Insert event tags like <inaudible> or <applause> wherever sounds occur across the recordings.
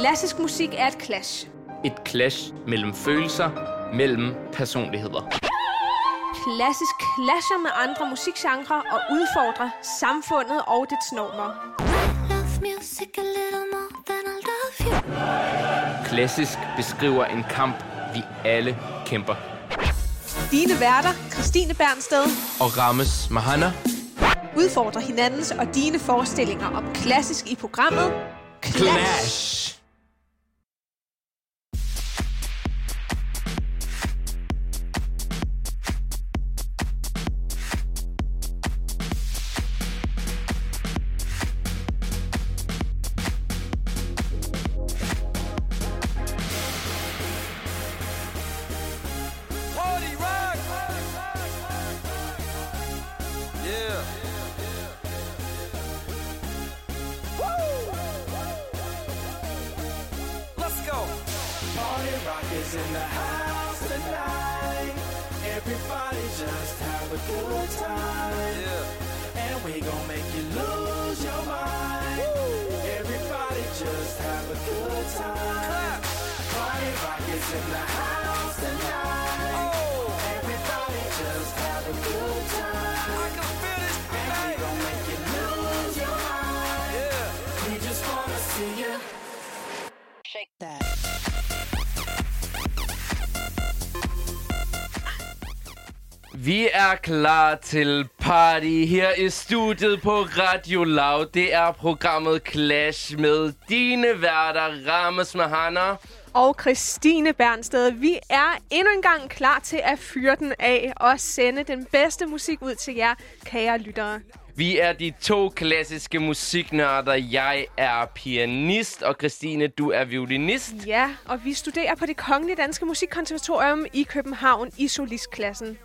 Klassisk musik er et clash. Et clash mellem følelser, mellem personligheder. Klassisk clasher med andre musikgenre og udfordrer samfundet og dets normer. Klassisk beskriver en kamp, vi alle kæmper. Dine værter, Christine Bernsted, Og Rames Mahana udfordrer hinandens og dine forestillinger om klassisk i programmet Clash. Clash. Vi er klar til party her i studiet på Radio Loud. Det er programmet Clash med dine værter, Rames Mahana. Og Christine Bernsted, vi er endnu en gang klar til at fyre den af og sende den bedste musik ud til jer, kære lyttere. Vi er de to klassiske musiknørder. Jeg er pianist, og Christine, du er violinist. Ja, og vi studerer på det Kongelige Danske Musikkonservatorium i København i solistklassen.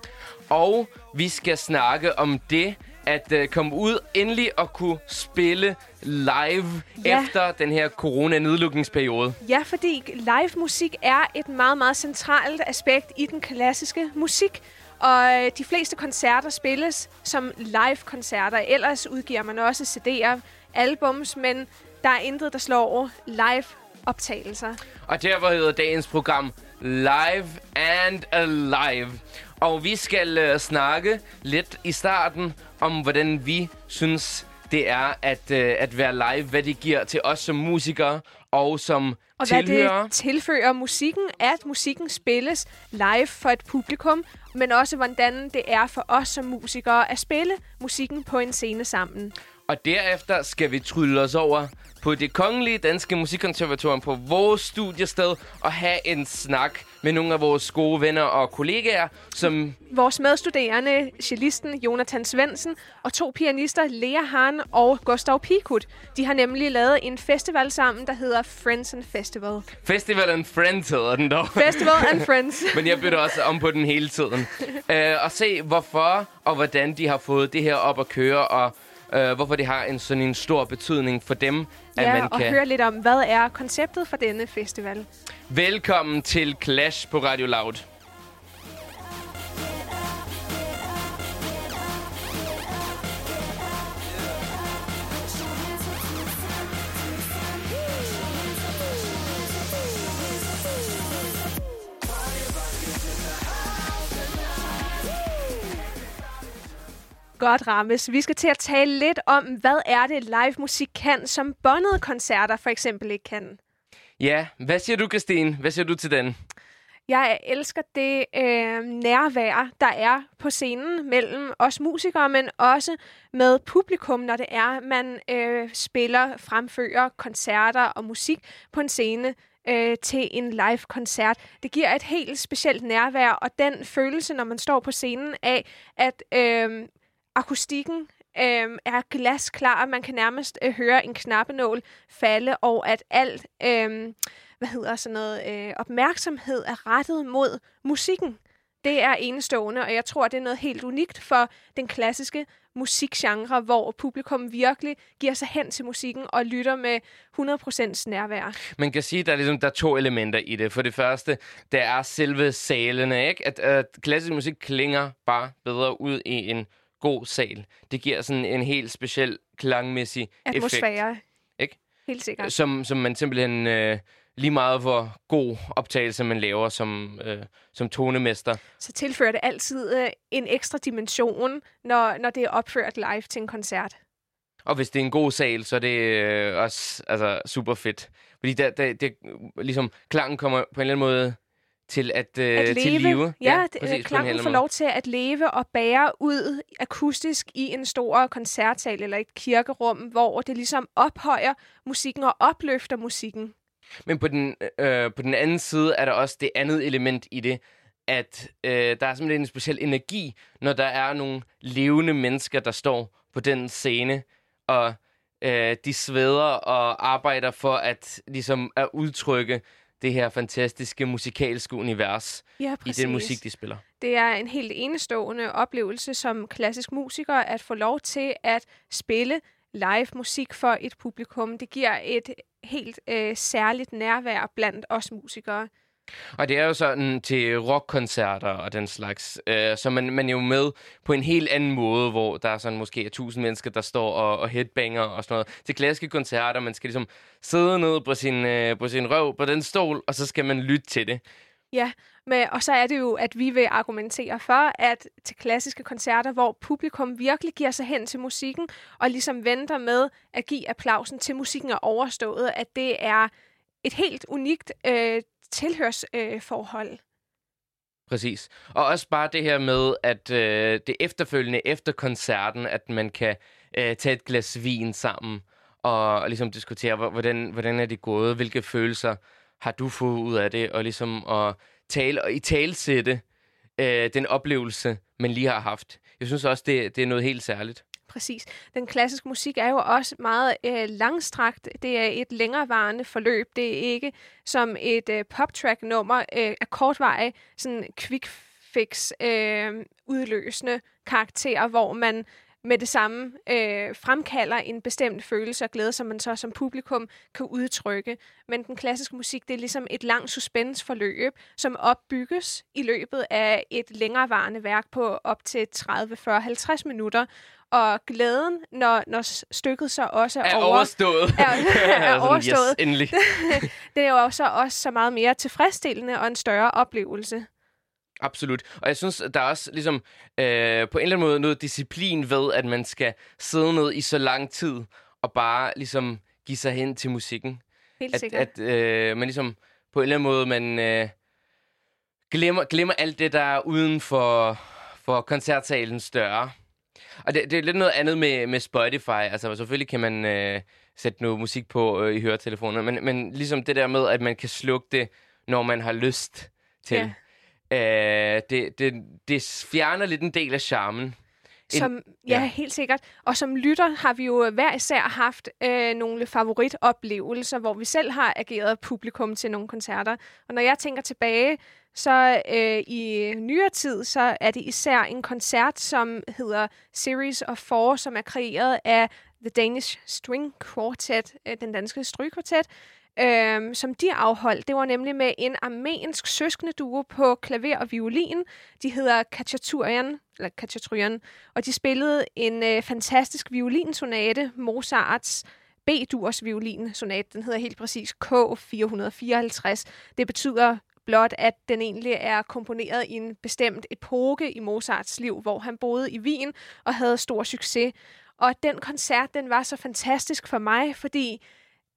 Og vi skal snakke om det, at uh, komme ud endelig og kunne spille live Ja. efter den her corona-nedlukningsperiode. Ja, fordi live musik er et meget, meget centralt aspekt i den klassiske musik. Og øh, de fleste koncerter spilles som live-koncerter. Ellers udgiver man også CD'er, albums, men der er intet, der slår over live-optagelser. Og derfor hedder dagens program Live and Alive. Og vi skal uh, snakke lidt i starten om, hvordan vi synes, det er at, uh, at være live. Hvad det giver til os som musikere og som Og hvad tilhørere. det tilfører musikken, at musikken spilles live for et publikum, men også hvordan det er for os som musikere at spille musikken på en scene sammen. Og derefter skal vi trylle os over på det kongelige danske musikkonservatorium på vores studiested og have en snak med nogle af vores gode venner og kollegaer, som Vores medstuderende, cellisten Jonathan Svensen og to pianister, Lea Hahn og Gustav Pikut, de har nemlig lavet en festival sammen, der hedder Friends and Festival. Festival and Friends hedder den dog. Festival and Friends. <laughs> Men jeg bytter også om på den hele tiden. uh, <laughs> og se hvorfor og hvordan de har fået det her op at køre, og uh, hvorfor det har en sådan en stor betydning for dem, at Ja, man og kan... høre lidt om, hvad er konceptet for denne festival. Velkommen til Clash på Radio Loud. Godt, Rammes. Vi skal til at tale lidt om, hvad er det live musik kan, som båndede koncerter for eksempel ikke kan. Ja, hvad siger du, Christine? Hvad siger du til den? Jeg elsker det øh, nærvær, der er på scenen mellem os musikere, men også med publikum, når det er, man øh, spiller, fremfører koncerter og musik på en scene øh, til en live-koncert. Det giver et helt specielt nærvær, og den følelse, når man står på scenen af, at øh, akustikken øh, er glasklar, man kan nærmest øh, høre en knappenål falde, og at alt... Øh, hvad hedder sådan noget, øh, opmærksomhed er rettet mod musikken. Det er enestående, og jeg tror, det er noget helt unikt for den klassiske musikgenre, hvor publikum virkelig giver sig hen til musikken og lytter med 100% nærvær. Man kan sige, at der er, ligesom, der er to elementer i det. For det første, der er selve salene, ikke? At, at klassisk musik klinger bare bedre ud i en god sal. Det giver sådan en helt speciel klangmæssig effekt. Atmosfære. Helt sikkert. som, som man simpelthen øh, lige meget hvor god optagelse man laver som, øh, som tonemester. Så tilfører det altid øh, en ekstra dimension, når, når det er opført live til en koncert. Og hvis det er en god sal, så er det øh, også altså, super fedt. Fordi der, der, det, ligesom, klangen kommer på en eller anden måde til at, øh, at leve. til live. Ja, præcis, ja en klangen får lov til at leve og bære ud akustisk i en stor koncertsal eller et kirkerum, hvor det ligesom ophøjer musikken og opløfter musikken. Men på den, øh, på den anden side er der også det andet element i det, at øh, der er simpelthen en speciel energi, når der er nogle levende mennesker, der står på den scene, og øh, de sveder og arbejder for at ligesom at udtrykke det her fantastiske musikalske univers Ja, i den musik, de spiller. Det er en helt enestående oplevelse som klassisk musiker at få lov til at spille live musik for et publikum. Det giver et helt øh, særligt nærvær blandt os musikere. Og det er jo sådan til rockkoncerter og den slags, øh, så man, man er jo med på en helt anden måde, hvor der er sådan måske er tusind mennesker, der står og, og headbanger og sådan noget. Til klassiske koncerter, man skal ligesom sidde ned på sin, øh, på sin røv på den stol, og så skal man lytte til det. Ja, men, og så er det jo, at vi vil argumentere for, at til klassiske koncerter, hvor publikum virkelig giver sig hen til musikken, og ligesom venter med at give applausen til musikken er overstået, at det er et helt unikt øh, tilhørsforhold. Øh, forhold. Præcis. Og også bare det her med, at øh, det efterfølgende efter koncerten, at man kan øh, tage et glas vin sammen og, og ligesom diskutere, hvordan, hvordan er det gået, hvilke følelser har du fået ud af det, og ligesom at tale og i talsætte øh, den oplevelse, man lige har haft. Jeg synes også, det, det er noget helt særligt. Præcis. Den klassiske musik er jo også meget øh, langstrakt. Det er et længerevarende forløb. Det er ikke som et øh, poptrack-nummer øh, af kortveje, sådan quick fix øh, udløsende karakterer, hvor man med det samme øh, fremkalder en bestemt følelse og glæde, som man så som publikum kan udtrykke. Men den klassiske musik, det er ligesom et langt suspensforløb, som opbygges i løbet af et længerevarende værk på op til 30, 40, 50 minutter. Og glæden, når, når stykket så også er, Er over, overstået. <laughs> er, <laughs> er overstået, Yes, endelig. <laughs> det er jo også, også så meget mere tilfredsstillende og en større oplevelse. Absolut. Og jeg synes, der er også ligesom, øh, på en eller anden måde noget disciplin ved, at man skal sidde ned i så lang tid og bare ligesom give sig hen til musikken. Helt At, sikkert. at øh, man ligesom på en eller anden måde, man øh, glemmer, glemmer alt det, der er uden for, for koncertsalens døre. Og det, det er lidt noget andet med, med Spotify. Altså selvfølgelig kan man øh, sætte noget musik på øh, i høretelefoner, men, men ligesom det der med, at man kan slukke det, når man har lyst til. Ja. Øh, det, det, det fjerner lidt en del af charmen. Som, ja, ja. helt sikkert. Og som lytter har vi jo hver især haft øh, nogle favoritoplevelser, hvor vi selv har ageret publikum til nogle koncerter. Og når jeg tænker tilbage, så øh, i nyere tid, så er det især en koncert, som hedder Series of Four, som er kreeret af The Danish String Quartet, øh, den danske strygkvartet, øh, som de afholdt. Det var nemlig med en armensk søskende duo på klaver og violin. De hedder Kachaturian, eller Kachaturian, og de spillede en øh, fantastisk violinsonate, Mozarts B-durs violinsonate. Den hedder helt præcis K454. Det betyder blot, at den egentlig er komponeret i en bestemt epoke i Mozarts liv, hvor han boede i Wien og havde stor succes. Og den koncert, den var så fantastisk for mig, fordi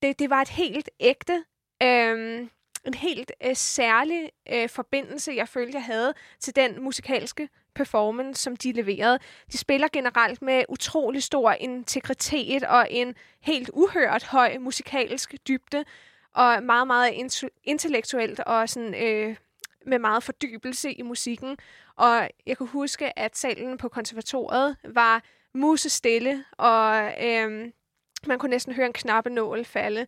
det, det var et helt ægte, øh, en helt øh, særlig øh, forbindelse, jeg følte, jeg havde til den musikalske performance, som de leverede. De spiller generelt med utrolig stor integritet og en helt uhørt høj musikalsk dybde, og meget, meget intellektuelt og sådan, øh, med meget fordybelse i musikken. Og jeg kunne huske, at salen på konservatoriet var musestille, og øh, man kunne næsten høre en knappenål falde.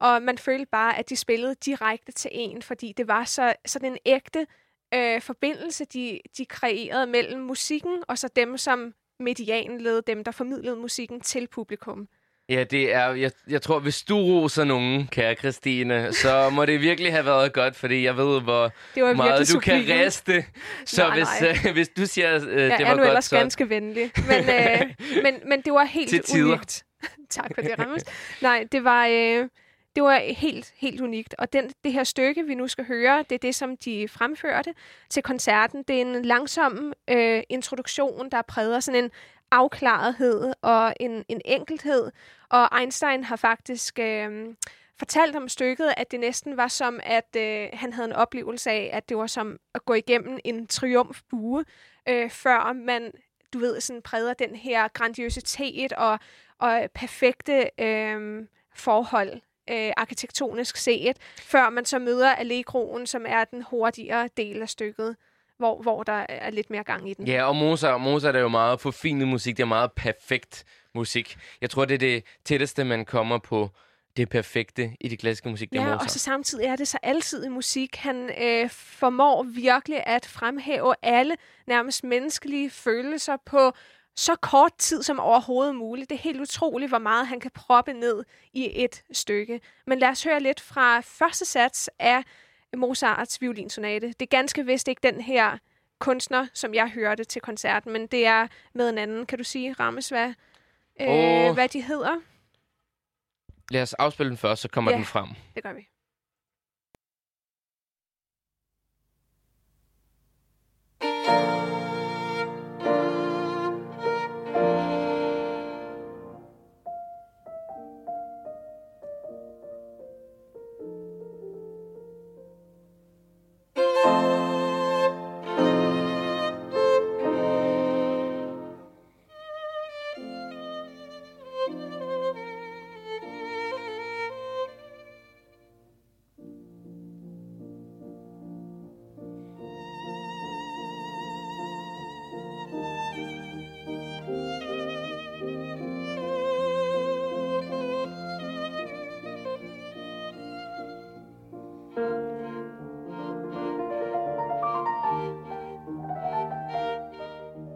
Og man følte bare, at de spillede direkte til en, fordi det var så sådan en ægte øh, forbindelse, de, de kreerede mellem musikken og så dem, som medianled, dem, der formidlede musikken til publikum. Ja, det er, jeg, jeg tror, hvis du roser nogen, kære Christine, så må det virkelig have været godt, fordi jeg ved, hvor Det var meget du kan riste. Så Nej, hvis, nej. øh, hvis du siger, øh, Jeg det er var nu godt, ellers så... ganske venlig. Men, øh, <laughs> men, men det var helt Til tider. unikt. <laughs> tak for det, Rammes. Nej, det var, øh, det var helt, helt unikt. Og den, det her stykke, vi nu skal høre, det er det, som de fremførte til koncerten. Det er en langsom øh, introduktion, der præger sådan en afklarethed og en, en enkelthed. Og Einstein har faktisk øh, fortalt om stykket, at det næsten var som, at øh, han havde en oplevelse af, at det var som at gå igennem en triumfbue, øh, før man, du ved, sådan præder den her grandiositet og, og perfekte øh, forhold øh, arkitektonisk set, før man så møder Allegroen, som er den hurtigere del af stykket, hvor, hvor der er lidt mere gang i den. Ja, og Mozart, Mozart er jo meget forfinet musik. Det er meget perfekt musik. Jeg tror, det er det tætteste, man kommer på det perfekte i det klassiske musik. Det Ja, Mozart. og så samtidig er det så altid i musik. Han øh, formår virkelig at fremhæve alle nærmest menneskelige følelser på så kort tid som overhovedet muligt. Det er helt utroligt, hvor meget han kan proppe ned i et stykke. Men lad os høre lidt fra første sats af Mozarts violinsonate. Det er ganske vist ikke den her kunstner, som jeg hørte til koncerten, men det er med en anden. Kan du sige, Rammes, hvad, øh, Åh. hvad de hedder? Lad os afspille den først, så kommer Ja. den frem. Det gør vi.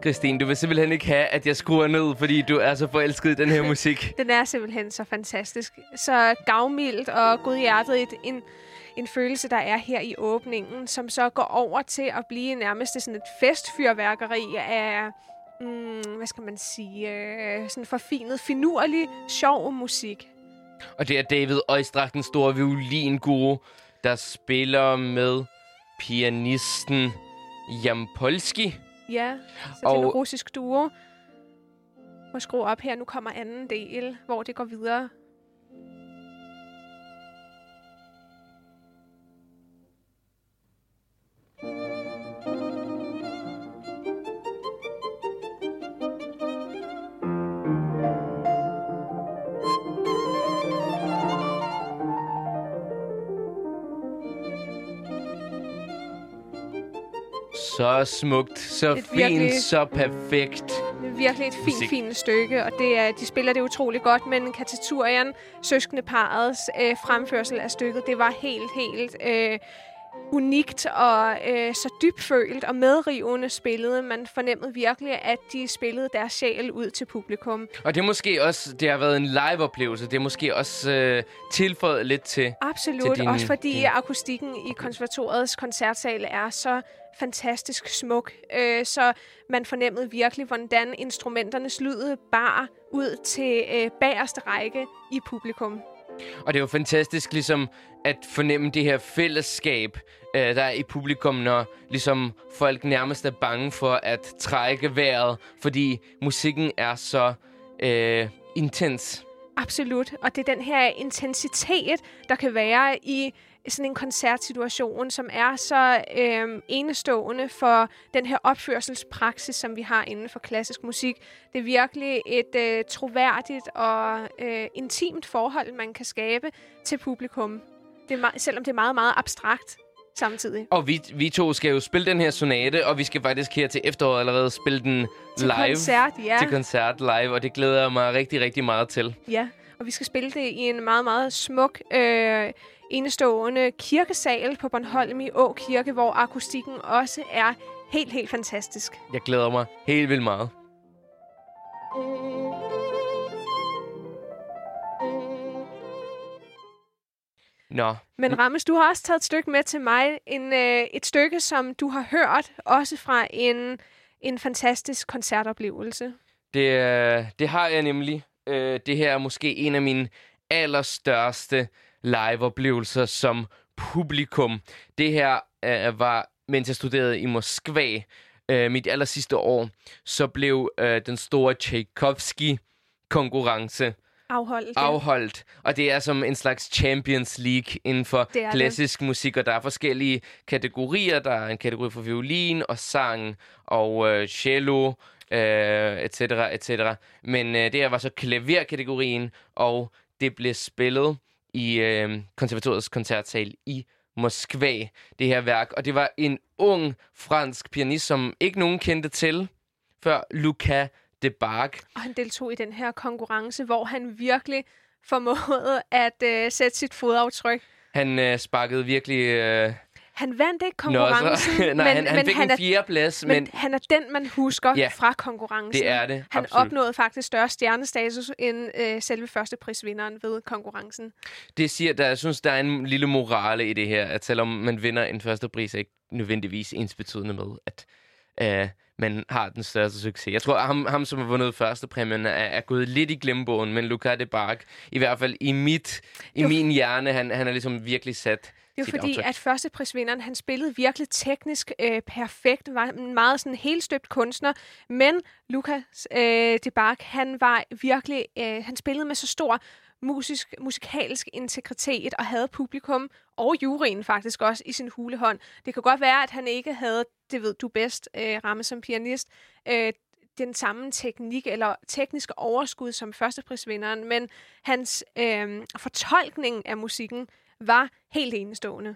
Christine, du vil simpelthen ikke have, at jeg skruer ned, fordi du er så forelsket i den her <laughs> musik. Den er simpelthen så fantastisk. Så gavmildt og godhjertet et, en, en følelse, der er her i åbningen, som så går over til at blive nærmest sådan et festfyrværkeri af, mm, hvad skal man sige, øh, sådan forfinet, finurlig, sjov musik. Og det er David Oistrakh, den store violinguru, der spiller med pianisten Jampolski. Ja, så det er en Og- russisk duo. Må skrue op her. Nu kommer anden del, hvor det går videre. Så smukt, så Et fint, virkelig- så perfekt. Er virkelig et fint, Musik. fint stykke, og det er, de spiller det utrolig godt, men Katiturian, søskende parets øh, fremførsel af stykket, det var helt, helt øh, unikt og øh, så dybfølt og medrivende spillet. Man fornemmede virkelig, at de spillede deres sjæl ud til publikum. Og det er måske også, det har været en live-oplevelse. Det er måske også øh, tilføjet lidt til. Absolut, Til din- også fordi din- akustikken i konservatoriets koncertsal er så fantastisk smuk. Øh, så man fornemmede virkelig, hvordan instrumenternes lyd bar ud til øh, bagerste række i publikum. Og det er jo fantastisk ligesom at fornemme det her fællesskab, øh, der er i publikum, når ligesom folk nærmest er bange for at trække vejret, fordi musikken er så øh, intens. Absolut. Og det er den her intensitet, der kan være i sådan en koncertsituation, som er så øh, enestående for den her opførselspraksis, som vi har inden for klassisk musik. Det er virkelig et øh, troværdigt og øh, intimt forhold, man kan skabe til publikum. Det er selvom det er meget, meget abstrakt samtidig. Og vi, vi to skal jo spille den her sonate, og vi skal faktisk her til efteråret allerede spille den Til live. koncert, ja. Til koncert live, og det glæder jeg mig rigtig, rigtig meget til. Ja, og vi skal spille det i en meget, meget smuk, øh, enestående kirkesal på Bornholm i Å Kirke, hvor akustikken også er helt, helt fantastisk. Jeg glæder mig helt vildt meget. Nå, Men Rammes, du har også taget et stykke med til mig. En, øh, et stykke, som du har hørt, også fra en, en fantastisk koncertoplevelse. det, øh, det har jeg nemlig. øh, det her er måske en af mine allerstørste live-oplevelser som publikum. Det her øh, var, mens jeg studerede i Moskva, øh, mit aller sidste år, så blev øh, den store Tchaikovsky-konkurrence Afholdt. ja. afholdt. Og det er som en slags Champions League inden for er det. klassisk musik, og der er forskellige kategorier. Der er en kategori for violin og sang og øh, cello, øh, et cetera, et cetera. Men øh, det her var så klaverkategorien, og det blev spillet i øh, konservatoriets koncertsal i Moskva, det her værk. Og det var en ung fransk pianist, som ikke nogen kendte til før, Luca de Barg. Og han deltog i den her konkurrence, hvor han virkelig formåede at øh, sætte sit fodaftryk. Han øh, sparkede virkelig... Øh, Han vandt ikke Nå, konkurrencen, så, <laughs> nej, men, han, han men, fik han, en er, fjerdeplads, men, men han er den, man husker Ja, fra konkurrencen. det er det. Han absolut. opnåede faktisk større stjernestatus end øh, selve førsteprisvinderen ved konkurrencen. Det siger, der, jeg synes, der er en lille morale i det her, at selvom man vinder en første pris, er ikke nødvendigvis ensbetydende med, at øh, man har den største succes. Jeg tror, at ham, ham som har vundet første præmien, er, er gået lidt i glemmebogen, men Luca de Barg, i hvert fald i, mit, i Jo. min hjerne, han, han har ligesom virkelig sat er jo fordi, aftryk. at førsteprisvinderen, han spillede virkelig teknisk øh, perfekt, var en meget sådan helstøbt kunstner, men Lukas øh, de Barg, han var virkelig, øh, han spillede med så stor musisk, musikalsk integritet og havde publikum og juryen faktisk også i sin hulehånd. Det kan godt være, at han ikke havde, det ved du bedst, øh, ramme som pianist, øh, den samme teknik eller tekniske overskud som førsteprisvinderen, men hans øh, fortolkning af musikken var helt enestående.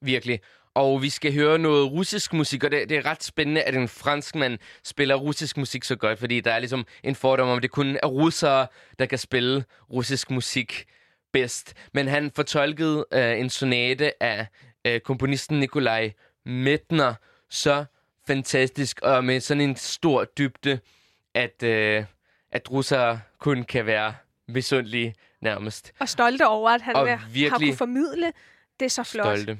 Virkelig. Og vi skal høre noget russisk musik, og det, det er ret spændende, at en franskmand spiller russisk musik så godt, fordi der er ligesom en fordom om, at det kun er russere, der kan spille russisk musik bedst. Men han fortolkede øh, en sonate af øh, komponisten Nikolaj Mettner så fantastisk, og med sådan en stor dybde, at, øh, at russere kun kan være misundelige nærmest. Og stolte over, at han Og og har virkelig kunne formidle det så flot. stolte.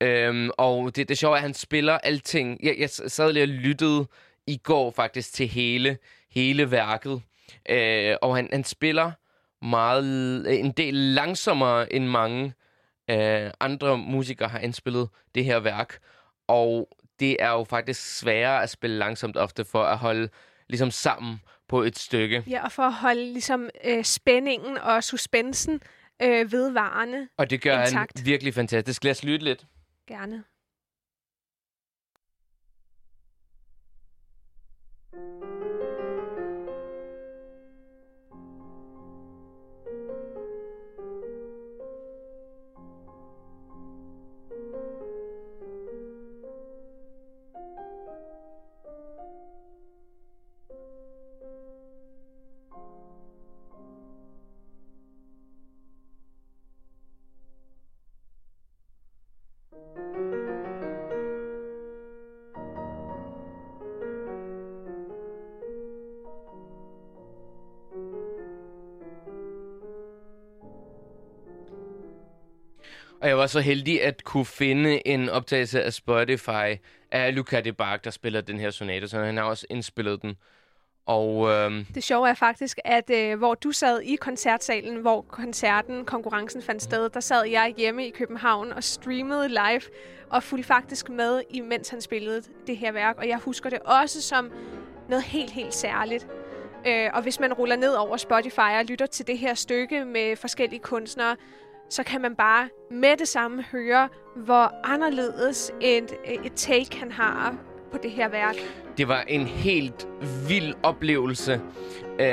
Øhm, og det, det sjove er, at han spiller alting. Jeg, jeg sad lige og lyttede i går faktisk til hele, hele værket. Øh, og han, han spiller meget, en del langsommere end mange øh, andre musikere har indspillet det her værk. Og det er jo faktisk sværere at spille langsomt ofte for at holde ligesom sammen på et stykke. Ja, og for at holde ligesom, øh, spændingen og suspensen øh, vedvarende Og det gør Intakt. han virkelig fantastisk. Lad os lytte lidt. gerne. Og jeg var så heldig at kunne finde en optagelse af Spotify af Luca de Bach, der spiller den her sonate, så han har også indspillet den. Og øhm, Det sjove er faktisk, at øh, hvor du sad i koncertsalen, hvor koncerten, konkurrencen fandt sted, der sad jeg hjemme i København og streamede live og fulgte faktisk med, imens han spillede det her værk. Og jeg husker det også som noget helt, helt særligt. Øh, og hvis man ruller ned over Spotify og lytter til det her stykke med forskellige kunstnere, så kan man bare med det samme høre, hvor anderledes et, et take han har på det her værk. det var en helt vild oplevelse. Øh,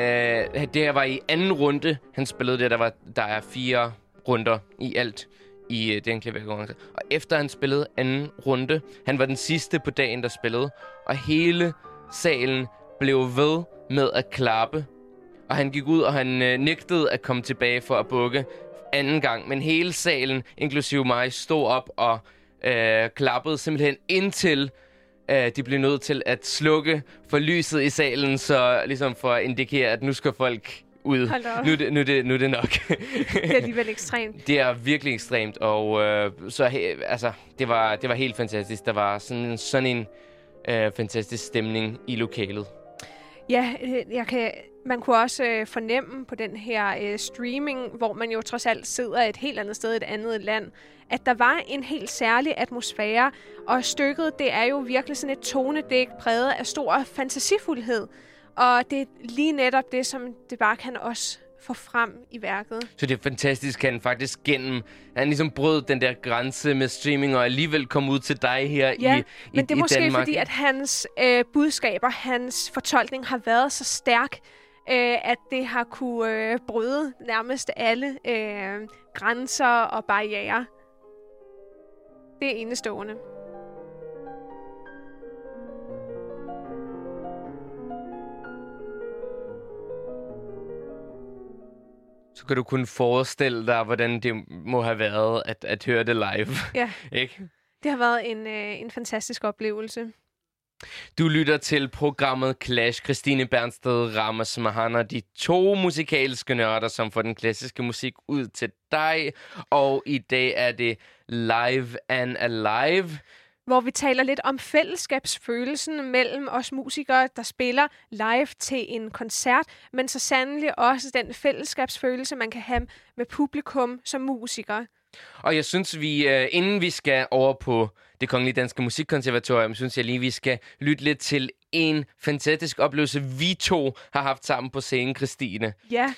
det her var i anden runde, han spillede det. Der, var, der er fire runder i alt i øh, den klaverkonkurrence. Og efter han spillede anden runde, han var den sidste på dagen, der spillede, og hele salen blev ved med at klappe. Og han gik ud, og han øh, nægtede at komme tilbage for at bukke anden gang. Men hele salen, inklusive mig, stod op og øh, klappede simpelthen indtil øh, de blev nødt til at slukke for lyset i salen, så ligesom for at indikere, at nu skal folk ud. Nu det, nu det, nu det nok. <laughs> Det er alligevel ekstremt. det er virkelig ekstremt, og øh, så he, altså, det var, det var helt fantastisk. Der var sådan, sådan en øh, fantastisk stemning i lokalet. Ja, øh, jeg kan man kunne også øh, fornemme på den her øh, streaming, hvor man jo trods alt sidder et helt andet sted i et andet land, at der var en helt særlig atmosfære, og stykket, det er jo virkelig sådan et tonedæk præget af stor fantasifuldhed. Og det er lige netop det, som det bare kan også få frem i værket. Så det er fantastisk, at han faktisk gennem... Han ligesom brød den der grænse med streaming, og alligevel kom ud til dig her Ja, i, i, men det er i måske Danmark. fordi, at hans øh, budskaber, hans fortolkning har været så stærk, øh, at det har kunne øh, bryde nærmest alle øh, grænser og barriere. Det er enestående. Så kan du kun forestille dig, hvordan det må have været at, at høre det live. Ja, <laughs> Ikke? det har været en, øh, en fantastisk oplevelse. Du lytter til programmet Clash. Christine Bernsted, Ramas Mahana, de to musikalske nørder, som får den klassiske musik ud til dig. Og i dag er det Live and Alive. hvor vi taler lidt om fællesskabsfølelsen mellem os musikere, der spiller live til en koncert, men så sandelig også den fællesskabsfølelse, man kan have med publikum som musiker. Og jeg synes, vi øh, inden vi skal over på det Kongelige Danske Musikkonservatorium, synes jeg lige, vi skal lytte lidt til en fantastisk oplevelse, vi to har haft sammen på scenen, Christine. Ja,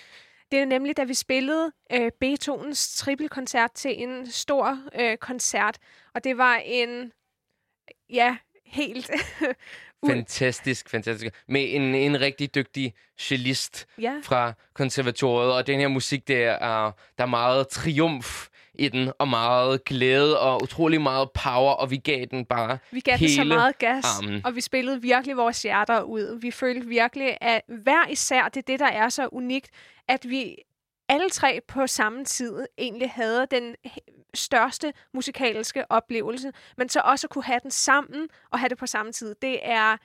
det er nemlig, da vi spillede øh, Beethovens trippelkoncert til en stor øh, koncert, og det var en, ja, helt... <laughs> Fantastisk, fantastisk. Med en, en rigtig dygtig cellist ja, fra konservatoriet, og den her musik, der er, der er meget triumf i den, og meget glæde, og utrolig meget power, og vi gav den bare vi gav den hele så meget gas, armen. og vi spillede virkelig vores hjerter ud. Vi følte virkelig, at hver især, det er det, der er så unikt, at vi alle tre på samme tid egentlig havde den største musikalske oplevelse, men så også kunne have den sammen og have det på samme tid. Det er,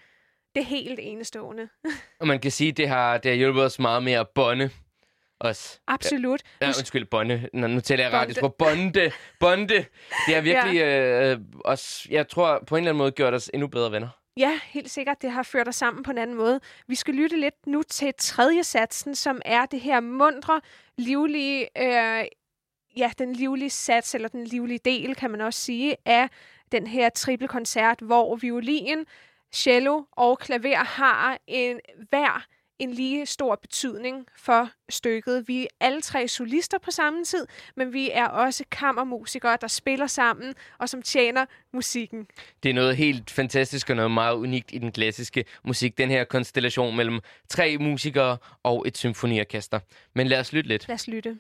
det er helt enestående. <laughs> Og man kan sige, det har, det har hjulpet os meget med at bonde os. Absolut. Ja, Nu undskyld, bonde. Nå, nu taler jeg radios på bonde. Bonde. Det har virkelig ja. øh, os, jeg tror, på en eller anden måde gjort os endnu bedre venner. Ja, helt sikkert. Det har ført os sammen på en anden måde. Vi skal lytte lidt nu til tredje satsen, som er det her mundre, livlige, øh, ja, den livlige sats, eller den livlige del, kan man også sige, af den her trippelkoncert, hvor violin, cello og klaver har en hver en lige stor betydning for stykket. Vi er alle tre solister på samme tid, men vi er også kammermusikere, der spiller sammen og som tjener musikken. Det er noget helt fantastisk og noget meget unikt i den klassiske musik. Den her konstellation mellem tre musikere og et symfoniorkester. Men lad os lytte lidt. Lad os lytte.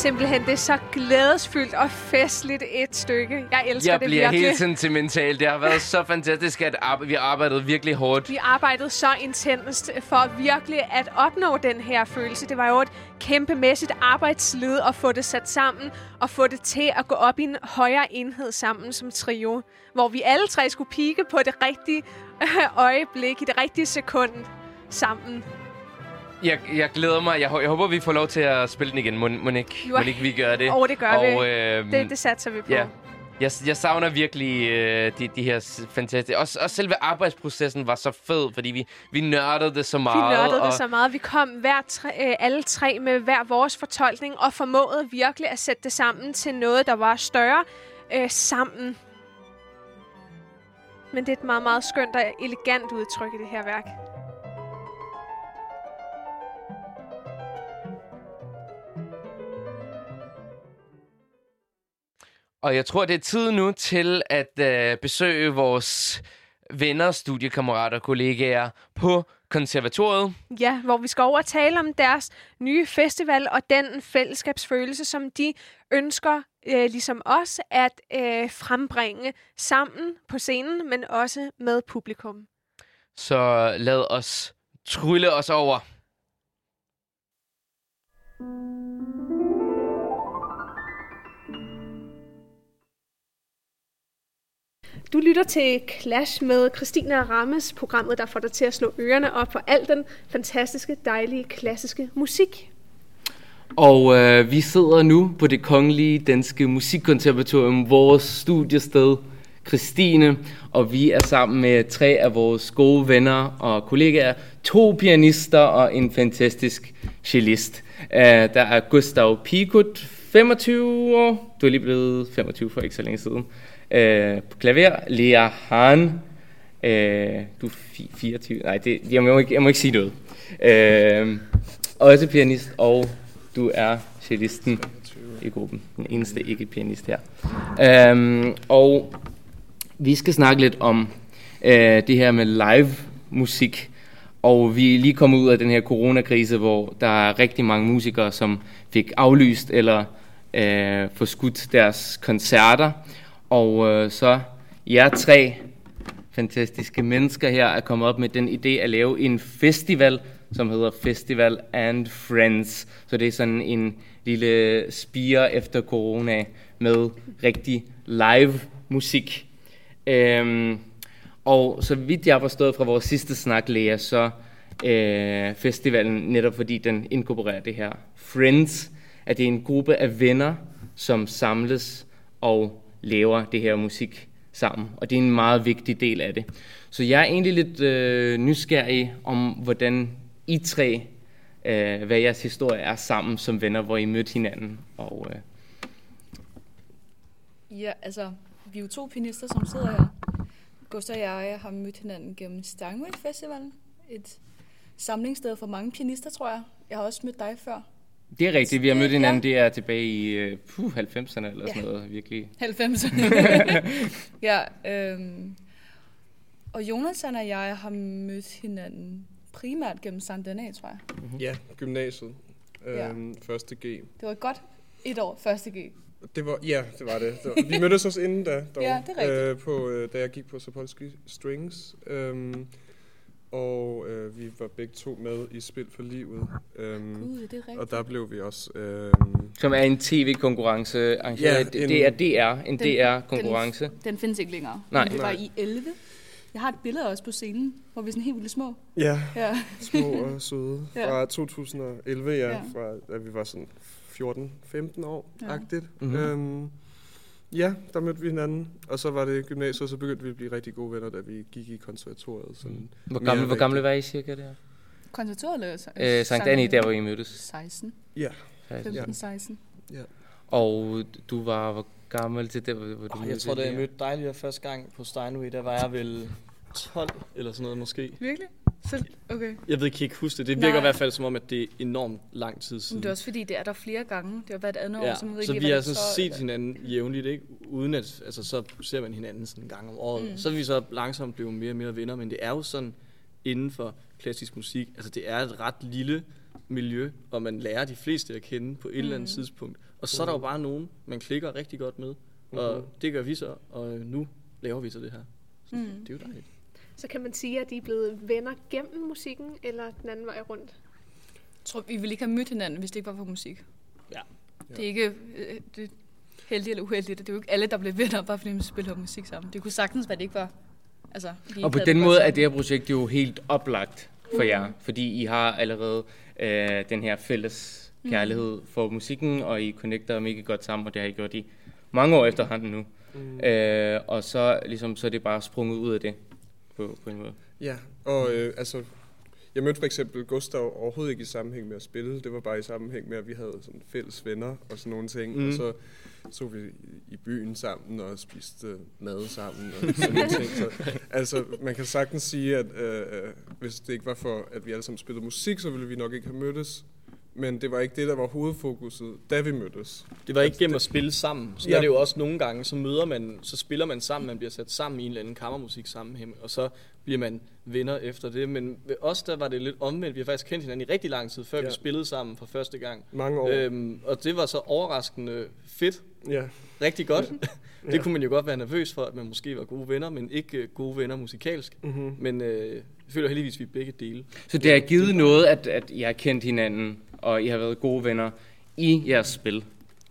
Simpelthen, det er så glædesfyldt og festligt et stykke. Jeg elsker Jeg det bliver virkelig. helt sentimental. Det har været så fantastisk, at vi har arbejdet virkelig hårdt. Vi arbejdede så intenst for virkelig at opnå den her følelse. Det var jo et kæmpemæssigt arbejdsled at få det sat sammen og få det til at gå op i en højere enhed sammen som trio. Hvor vi alle tre skulle pike på det rigtige <laughs> øjeblik, i det rigtige sekund sammen. Jeg, jeg glæder mig. Jeg, jeg håber, vi får lov til at spille den igen. Må, må, ikke, Jo, må ikke vi gør det? Og det gør og, vi. Øh, Det, det satser vi på. Ja. Jeg, jeg savner virkelig øh, de, de her fantastiske... Også, også selve arbejdsprocessen var så fed, fordi vi, vi nørdede det så Vi meget. nørdede og, det så meget. Vi kom hver tre, øh, alle tre med hver vores fortolkning og formåede virkelig at sætte det sammen til noget, der var større øh, sammen. Men det er et meget, meget skønt og elegant udtryk i det her værk. Og jeg tror, det er tid nu til at øh, besøge vores venner, studiekammerater og kollegaer på konservatoriet. Ja, hvor vi skal over og tale om deres nye festival og den fællesskabsfølelse, som de ønsker, øh, ligesom os, at øh, frembringe sammen på scenen, men også med publikum. Så lad os trylle os over. Du lytter til Clash med Christina Rammes, programmet, der får dig til at slå ørerne op for al den fantastiske, dejlige, klassiske musik. Og øh, vi sidder nu på det kongelige danske musikkonservatorium, vores studiested, Christine, og vi er sammen med tre af vores gode venner og kollegaer, to pianister og en fantastisk cellist. Uh, der er Gustav Pikut, 25 år, du er lige blevet 25 for ikke så længe siden. Uh, på klaver, Lea Hahn, Øh, du er 24, nej, det, jeg, må ikke, jeg må ikke sige noget. Øh, også pianist, og du er cellisten i gruppen. Den eneste ikke-pianist her. Um, og vi skal snakke lidt om øh, det her med live musik. Og vi er lige kommet ud af den her coronakrise, hvor der er rigtig mange musikere, som fik aflyst eller øh, forskudt deres koncerter. Og øh, så jer tre fantastiske mennesker her er kommet op med den idé at lave en festival, som hedder Festival and Friends. Så det er sådan en lille spire efter corona med rigtig live musik. Øhm, og så vidt jeg har forstået fra vores sidste snak, Lea, så øh, festivalen, netop fordi den inkorporerer det her Friends, at det er en gruppe af venner, som samles og laver det her musik sammen. Og det er en meget vigtig del af det. Så jeg er egentlig lidt øh, nysgerrig om, hvordan I tre, øh, hvad jeres historie er sammen som venner, hvor I mødte hinanden. Og, øh, Ja, altså, vi er jo to pianister, som sidder her. Gustav og jeg har mødt hinanden gennem Stangway Festivalen. Et samlingssted for mange pianister, tror jeg. Jeg har også mødt dig før det er rigtigt, vi har mødt hinanden, ja. det er tilbage i øh, puh, 90'erne eller Ja. sådan noget, virkelig. 90'erne. <laughs> ja, øhm, og Jonathan og jeg har mødt hinanden primært gennem Sankt Denis, tror jeg. Ja, gymnasiet. Ja. Øhm, første G. Det var et godt et år, første G. Det var, ja, det var det. det var, vi mødtes også inden da, dog, Ja, det er rigtigt. Øh, på, øh, da jeg gik på Sapolsky Strings. Øhm, og øh, vi var begge to med i Spil for Livet. Øhm, Gud, det er rigtigt. og der blev vi også... Øhm, Som er en tv-konkurrence arrangeret. Ja, Ja, det, en- det er DR, en Den- DR-konkurrence. Den, den findes ikke længere. Nej. Men det var Nej. i 11. Jeg har et billede også på scenen, hvor vi er sådan helt vildt små. ja, Ja. små og søde. <laughs> Fra 2011, ja. Ja. Fra, da vi var sådan 14-15 år, Ja. Mhm. Øhm, ja, der mødte vi hinanden. Og så var det gymnasiet, og så begyndte vi at blive rigtig gode venner, da vi gik i konservatoriet. Sådan Hvor mere gamle, hvor gamle var I cirka der? Konservatoriet eller Øh, Sankt Annie, der hvor I mødtes. 16. Ja, 15-16. Og du var hvor gammel til det, hvor, hvor du Oh, jeg tror, da jeg mødte dig lige første gang på Steinway, der var jeg vel 12 eller sådan noget måske. Virkelig? Så, okay. Jeg ved ikke, kan ikke huske det. Det virker Nej. i hvert fald som om, at det er enormt lang tid Men siden. det er også fordi, det er der flere gange. Det har været et andet år, ja, så, man ved så vi har sådan det set står. hinanden jævnligt, ikke? Uden at, altså så ser man hinanden sådan en gang om året. Mm. Mm. Så er vi så langsomt blevet mere og mere venner, men det er jo sådan inden for klassisk musik. Altså det er et ret lille miljø, og man lærer de fleste at kende på et eller andet Mm. tidspunkt. Og så er der jo bare nogen, man klikker rigtig godt med. Og Mhm. det gør vi så, og nu laver vi så det her. Så Mm. det er jo dejligt. Så kan man sige, at de er blevet venner gennem musikken, eller den anden vej rundt. Jeg tror, vi ville ikke have mødt hinanden, hvis det ikke var for musik. Ja. Det er ikke øh, det er heldigt eller uheldigt. Det er jo ikke alle, der bliver venner, bare fordi man spiller musik sammen. Det kunne sagtens være, det ikke var... Altså, Og på den måde er det her projekt jo helt oplagt for jer, fordi I har allerede øh, den her fælles kærlighed for musikken, og I connecter mega godt sammen, og det har I gjort i mange år efterhånden nu. Mm. Øh, og så, ligesom, så er det bare sprunget ud af det på, på en måde. Ja, og øh, altså, jeg mødte for eksempel Gustav overhovedet ikke i sammenhæng med at spille. Det var bare i sammenhæng med, at vi havde sådan fælles venner og sådan nogle ting. Mm. Og så så vi i byen sammen og spiste øh, mad sammen og <laughs> sådan nogle ting. Så, altså, man kan sagtens sige, at øh, øh, hvis det ikke var for, at vi alle sammen spillede musik, så ville vi nok ikke have mødtes. Men det var ikke det, der var hovedfokuset, da vi mødtes. Det var ikke gennem at spille sammen. Så Ja. ja. er det jo også nogle gange, så møder man, så spiller man sammen, man bliver sat sammen i en eller anden kammermusik sammenhæng, og så bliver man venner efter det. Men ved os, der var det lidt omvendt. Vi har faktisk kendt hinanden i rigtig lang tid, før ja. Ja. vi spillede sammen for første gang. Mange år. Øhm, og det var så overraskende fedt. Ja. Rigtig godt. <laughs> det kunne man jo godt være nervøs for, at man måske var gode venner, men ikke øh, gode venner musikalsk. Mm-hmm. Men øh, jeg føler heldigvis, at vi er begge dele. Så det har givet noget, at, at I har kendt hinanden, og I har været gode venner i jeres spil.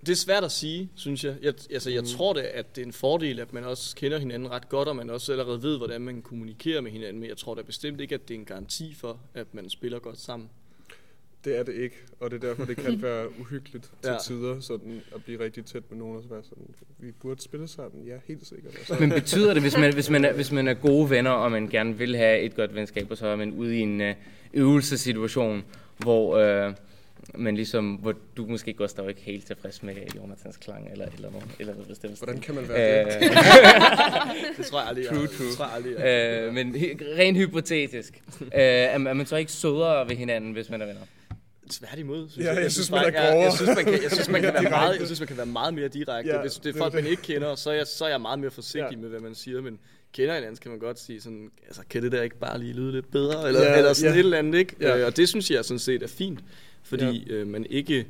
Det er svært at sige, synes jeg. Jeg, altså, jeg tror da, at det er en fordel, at man også kender hinanden ret godt, og man også allerede ved, hvordan man kommunikerer med hinanden. Men jeg tror da bestemt ikke, at det er en garanti for, at man spiller godt sammen. Det er det ikke, og det er derfor, det kan <laughs> være uhyggeligt til Ja. tider, sådan at blive rigtig tæt med nogen og så være sådan, vi burde spille sammen, ja, helt sikkert. Og <laughs> så, Men betyder det, hvis man, hvis, man er, hvis man er gode venner, og man gerne vil have et godt venskab, og så er man ude i en øh, øvelsesituation, hvor øh, man ligesom, hvor du måske Gustav ikke helt tilfreds med Jonathans klang, eller, eller noget, eller noget bestemt. hvordan kan man være det? Øh, <laughs> Det tror jeg aldrig, jeg, True, det true. tror jeg aldrig, jeg. øh, men rent hypotetisk. øh, er, er man så ikke sødere ved hinanden, hvis man er venner? Tværtimod, synes Ja, jeg. jeg synes, man bare, er jeg, grovere. jeg, synes, man kan, jeg synes, man <laughs> kan være meget, jeg synes, man kan være meget mere direkte. Ja, Hvis det er er folk, det. man ikke kender, så er, jeg, så er jeg meget mere forsigtig Ja. med, hvad man siger. Men kender hinanden, så kan man godt sige sådan, altså, kan det der ikke bare lige lyde lidt bedre? Eller, Ja, eller sådan ja. et eller andet, ikke? Ja. Øh, Og det synes jeg sådan set er fint. Fordi øh, man ikke...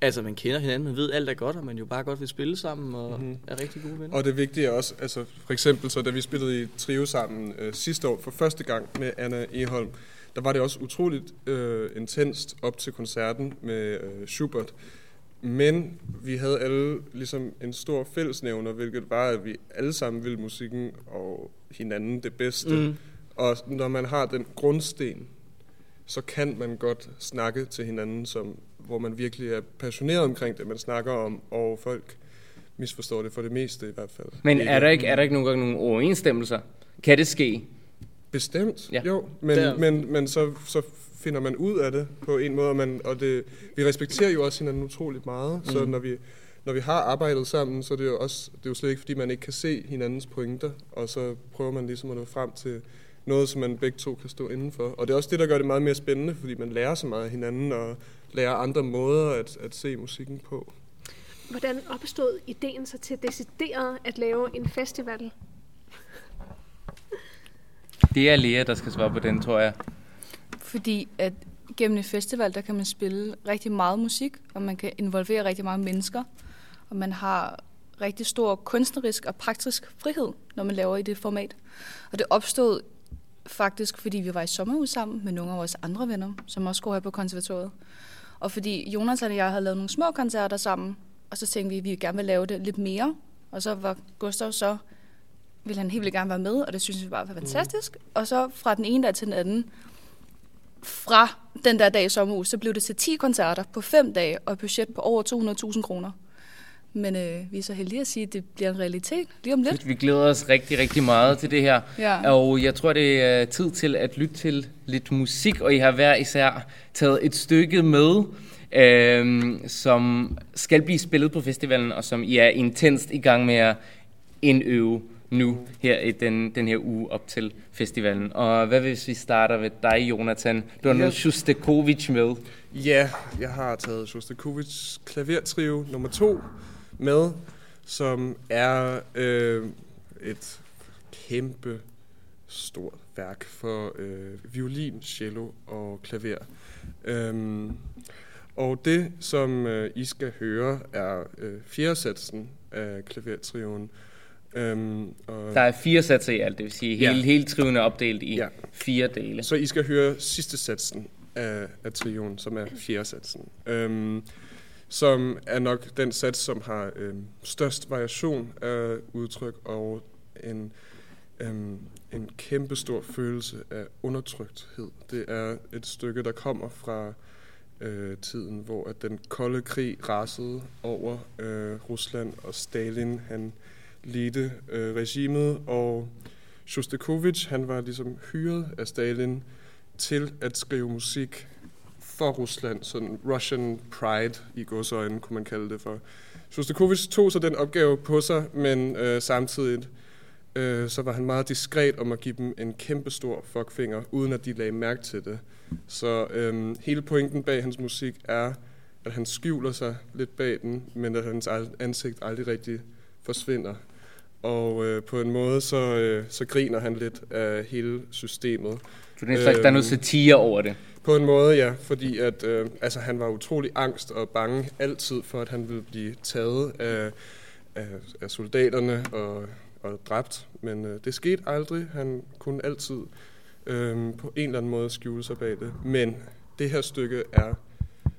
Altså, man kender hinanden, man ved alt er godt, og man jo bare godt vil spille sammen, og Mhm. mm-hmm. er rigtig gode venner. Og det vigtige er også, altså for eksempel så da vi spillede i trio sammen øh, sidste år for første gang med Anna Eholm, der var det også utroligt øh, intenst op til koncerten med øh, Schubert. Men vi havde alle ligesom en stor fællesnævner, hvilket var, at vi alle sammen ville musikken og hinanden det bedste. Mm. Og når man har den grundsten, så kan man godt snakke til hinanden, som, hvor man virkelig er passioneret omkring det, man snakker om, og folk misforstår det for det meste i hvert fald. Men er der ikke, er der ikke nogle gange nogle overensstemmelser? Kan det ske? Bestemt, Ja. ja. jo. Men, Der- men, men så, så finder man ud af det på en måde, og, man, og det, vi respekterer jo også hinanden utroligt meget. Mm. Så når vi, når vi har arbejdet sammen, så er det jo også det er jo slet ikke, fordi man ikke kan se hinandens pointer, og så prøver man ligesom at nå frem til noget, som man begge to kan stå indenfor. Og det er også det, der gør det meget mere spændende, fordi man lærer så meget af hinanden, og lærer andre måder at, at se musikken på. Hvordan opstod ideen så til decideret at lave en festival? Det er Lea, der skal svare på den, tror jeg. Fordi at gennem en festival, der kan man spille rigtig meget musik, og man kan involvere rigtig mange mennesker, og man har rigtig stor kunstnerisk og praktisk frihed, når man laver i det format. Og det opstod faktisk, fordi vi var i sommerhus sammen med nogle af vores andre venner, som også går her på konservatoriet. Og fordi Jonathan og jeg havde lavet nogle små koncerter sammen, og så tænkte vi, at vi gerne vil lave det lidt mere. Og så var Gustav så, ville han helt vildt gerne være med, og det synes vi bare var fantastisk. Og så fra den ene dag til den anden, fra den der dag i sommerhus, så blev det til 10 koncerter på 5 dage, og et budget på over 200.000 kroner. Men øh, vi er så heldige at sige, at det bliver en realitet lige om lidt. Vi glæder os rigtig, rigtig meget til det her. Ja. Og jeg tror, det er tid til at lytte til lidt musik, og I har hver især taget et stykke med, øhm, som skal blive spillet på festivalen, og som I er intenst i gang med at indøve nu her i den, den her uge op til festivalen. Og hvad hvis vi starter ved dig, Jonathan? Du har Ja. noget Shostakovich med. Ja, jeg har taget Shostakovich klavertrio nummer to med, som er øh, et kæmpe stort værk for øh, violin, cello og klaver. Øhm, og det, som øh, I skal høre, er øh, fjerde satsen af klavertrioen. Øhm, og Der er fire satser i alt, det vil sige Ja. hele, hele triven er opdelt i Ja. fire dele. Så I skal høre sidste satsen af, af trioen, som er fjerde satsen. Øhm, som er nok den sats, som har øh, størst variation af udtryk og en, øh, en kæmpe stor følelse af undertrykthed. Det er et stykke, der kommer fra øh, tiden, hvor at den kolde krig rasede over øh, Rusland, og Stalin han ledte øh, regimet, og Shostakovich, han var ligesom hyret af Stalin til at skrive musik for Rusland, sådan Russian pride i godsøjne, kunne man kalde det for. Shostakovich tog så den opgave på sig, men øh, samtidig øh, så var han meget diskret om at give dem en kæmpe stor fuckfinger, uden at de lagde mærke til det. Så øh, hele pointen bag hans musik er, at han skjuler sig lidt bag den, men at hans ansigt aldrig rigtig forsvinder. Og øh, på en måde, så, øh, så griner han lidt af hele systemet. Så det er en slags, der er noget satire over det. På en måde, ja, fordi at, øh, altså, han var utrolig angst og bange altid for, at han ville blive taget af, af, af soldaterne og, og dræbt. Men øh, det skete aldrig. Han kunne altid øh, på en eller anden måde skjule sig bag det. Men det her stykke er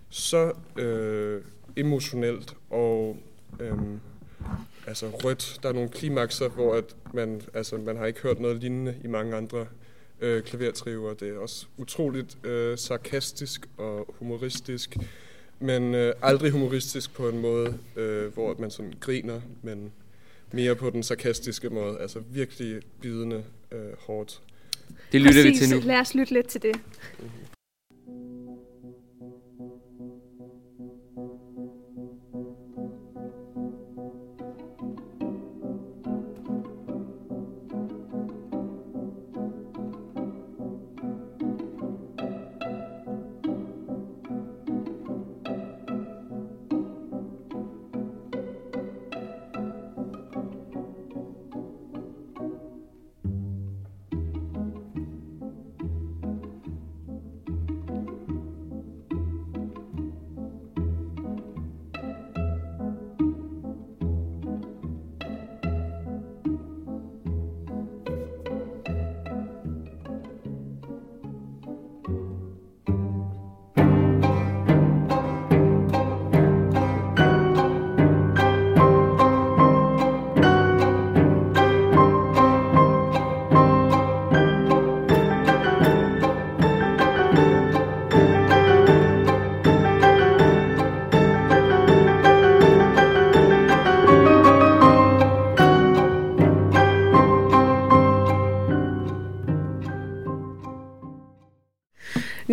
så øh, emotionelt og øh, altså rødt. Der er nogle klimakser, hvor at man, altså, man har ikke hørt noget lignende i mange andre øh, klavertriver. Det er også utroligt øh, sarkastisk og humoristisk, men øh, aldrig humoristisk på en måde, øh, hvor man sådan griner, men mere på den sarkastiske måde. Altså virkelig bidende øh, hårdt. Det lytter vi Præcis. til nu. Lad os lytte lidt til det.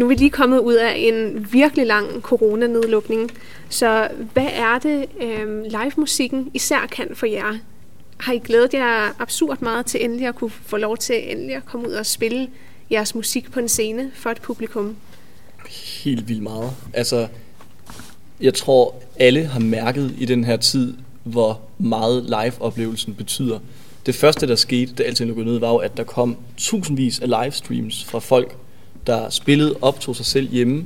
Nu er vi lige kommet ud af en virkelig lang coronanedlukning. Så hvad er det, øh, live-musikken især kan for jer? Har I glædet jer absurd meget til endelig at kunne få lov til endelig at komme ud og spille jeres musik på en scene for et publikum? helt vildt meget. Altså, jeg tror, alle har mærket i den her tid, hvor meget live-oplevelsen betyder. Det første, der skete, da alting lukkede ned, var jo, at der kom tusindvis af livestreams fra folk, der spillede, optog sig selv hjemme.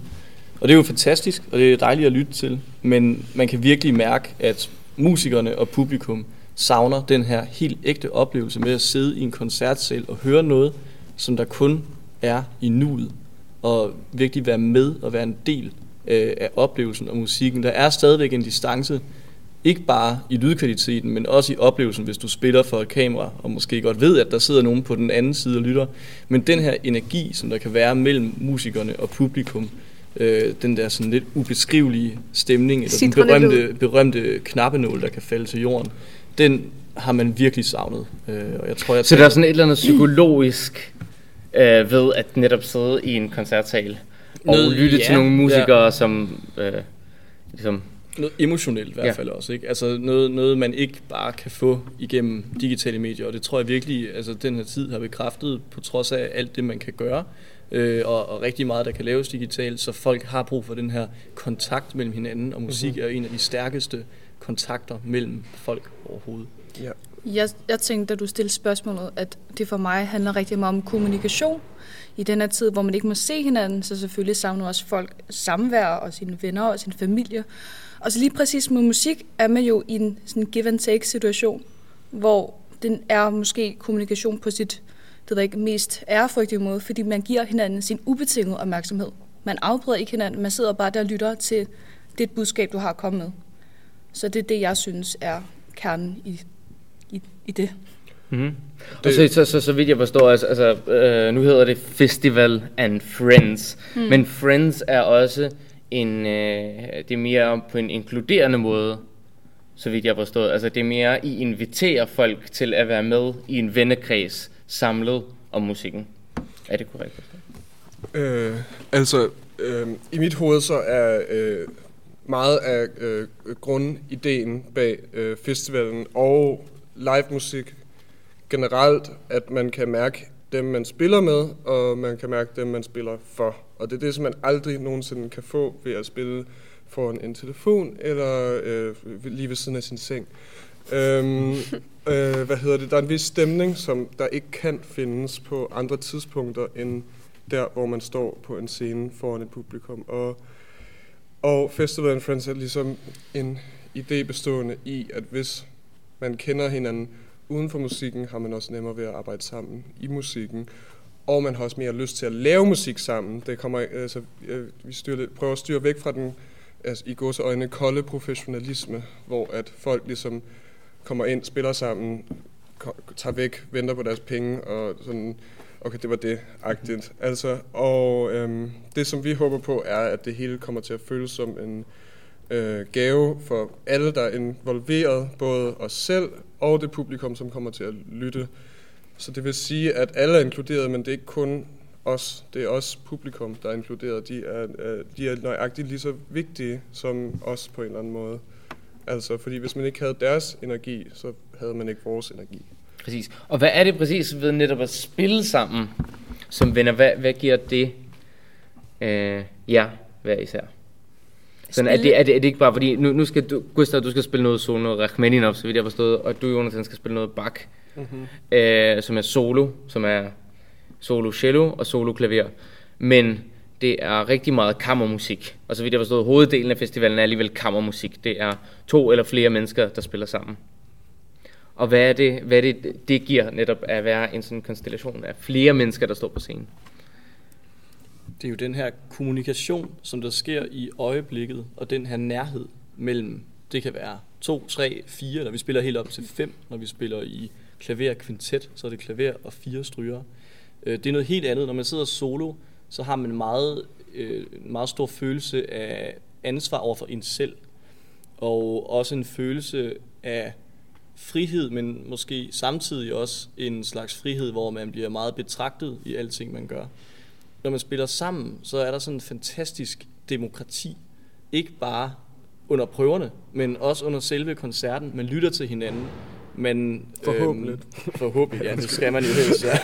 Og det er jo fantastisk, og det er dejligt at lytte til. Men man kan virkelig mærke, at musikerne og publikum savner den her helt ægte oplevelse med at sidde i en koncertsal og høre noget, som der kun er i nuet og virkelig være med og være en del øh, af oplevelsen og musikken. Der er stadigvæk en distance, ikke bare i lydkvaliteten, men også i oplevelsen, hvis du spiller for et kamera, og måske godt ved, at der sidder nogen på den anden side og lytter. Men den her energi, som der kan være mellem musikerne og publikum, øh, den der sådan lidt ubeskrivelige stemning, eller den berømte, berømte knappenål, der kan falde til jorden, den har man virkelig savnet. Øh, og jeg tror, jeg Så der er sådan et eller andet psykologisk øh, ved at netop sidde i en koncertsal og Noget- lytte ja, til nogle musikere, ja. som øh, ligesom... Noget emotionelt i hvert Ja. fald også, ikke? Altså noget, noget, man ikke bare kan få igennem digitale medier, og det tror jeg virkelig, altså den her tid har bekræftet, på trods af alt det, man kan gøre, øh, og, og rigtig meget, der kan laves digitalt, så folk har brug for den her kontakt mellem hinanden, og musik mm-hmm. er en af de stærkeste kontakter mellem folk overhovedet. Ja. Jeg, jeg tænkte, da du stillede spørgsmålet, at det for mig handler rigtig meget om kommunikation. I den her tid, hvor man ikke må se hinanden, så selvfølgelig savner også folk samvær og sine venner og sin familie. Og så lige præcis med musik er man jo i en sådan give and take situation, hvor den er måske kommunikation på sit det ved jeg ikke, mest ærefrygtige måde, fordi man giver hinanden sin ubetingede opmærksomhed. Man afbryder ikke hinanden, man sidder bare der og lytter til det budskab, du har kommet med. Så det er det, jeg synes er kernen i, i, i det. Mm-hmm. Og så, så, så, så vidt jeg forstår, altså, altså øh, nu hedder det Festival and Friends, mm. men Friends er også en, øh, det er mere på en inkluderende måde, så vidt jeg forstået. Altså det er mere, I inviterer folk til at være med i en vennekreds samlet om musikken. Er det korrekt forstået? Øh, altså, øh, i mit hoved så er øh, meget af øh, grundideen bag øh, festivalen og live musik generelt, at man kan mærke dem, man spiller med, og man kan mærke dem, man spiller for. Og det er det, som man aldrig nogensinde kan få ved at spille foran en telefon eller øh, lige ved siden af sin seng. Øhm, <laughs> øh, hvad hedder det? Der er en vis stemning, som der ikke kan findes på andre tidspunkter end der, hvor man står på en scene foran et publikum. Og, og Festival and Friends er ligesom en idé bestående i, at hvis man kender hinanden uden for musikken, har man også nemmere ved at arbejde sammen i musikken. Og man har også mere lyst til at lave musik sammen. Det kommer, altså, vi styrer, lidt- prøver at styre væk fra den altså, i gods øjne kolde professionalisme, hvor at folk ligesom kommer ind, spiller sammen, tager væk, venter på deres penge, og sådan, okay, det var det, agtigt. Altså, og øhm, det, som vi håber på, er, at det hele kommer til at føles som en øh, gave for alle, der er involveret, både os selv og det publikum, som kommer til at lytte. Så det vil sige, at alle er inkluderet, men det er ikke kun os, det er også publikum, der er inkluderet. De er, øh, de er nøjagtigt lige så vigtige som os på en eller anden måde. Altså, fordi hvis man ikke havde deres energi, så havde man ikke vores energi. Præcis. Og hvad er det præcis ved netop at spille sammen som venner? Hvad, hvad giver det øh, jer hver især? Sådan, er, det, er, det, er det ikke bare, fordi nu, nu skal du, Gustav, du skal spille noget solo, noget Rachmaninov, så vidt jeg har forstået, og du, Jonathan, skal spille noget Bach, mm-hmm. øh, som er solo, som er solo cello og solo klaver. Men det er rigtig meget kammermusik. Og så vidt jeg har forstået, hoveddelen af festivalen er alligevel kammermusik. Det er to eller flere mennesker, der spiller sammen. Og hvad er det, hvad er det, det giver netop at være en sådan konstellation af flere mennesker, der står på scenen? Det er jo den her kommunikation, som der sker i øjeblikket, og den her nærhed mellem, det kan være to, tre, fire, eller vi spiller helt op til fem, når vi spiller i klaver kvintet, så er det klaver og fire stryger. Øh, det er noget helt andet. Når man sidder solo, så har man meget, øh, meget stor følelse af ansvar over for en selv, og også en følelse af frihed, men måske samtidig også en slags frihed, hvor man bliver meget betragtet i alting, man gør. Når man spiller sammen, så er der sådan en fantastisk demokrati. Ikke bare under prøverne, men også under selve koncerten. Man lytter til hinanden. Man, Forhåbentlig. Øhm, forhåbentlig, ja, det skal man jo helst. Ja.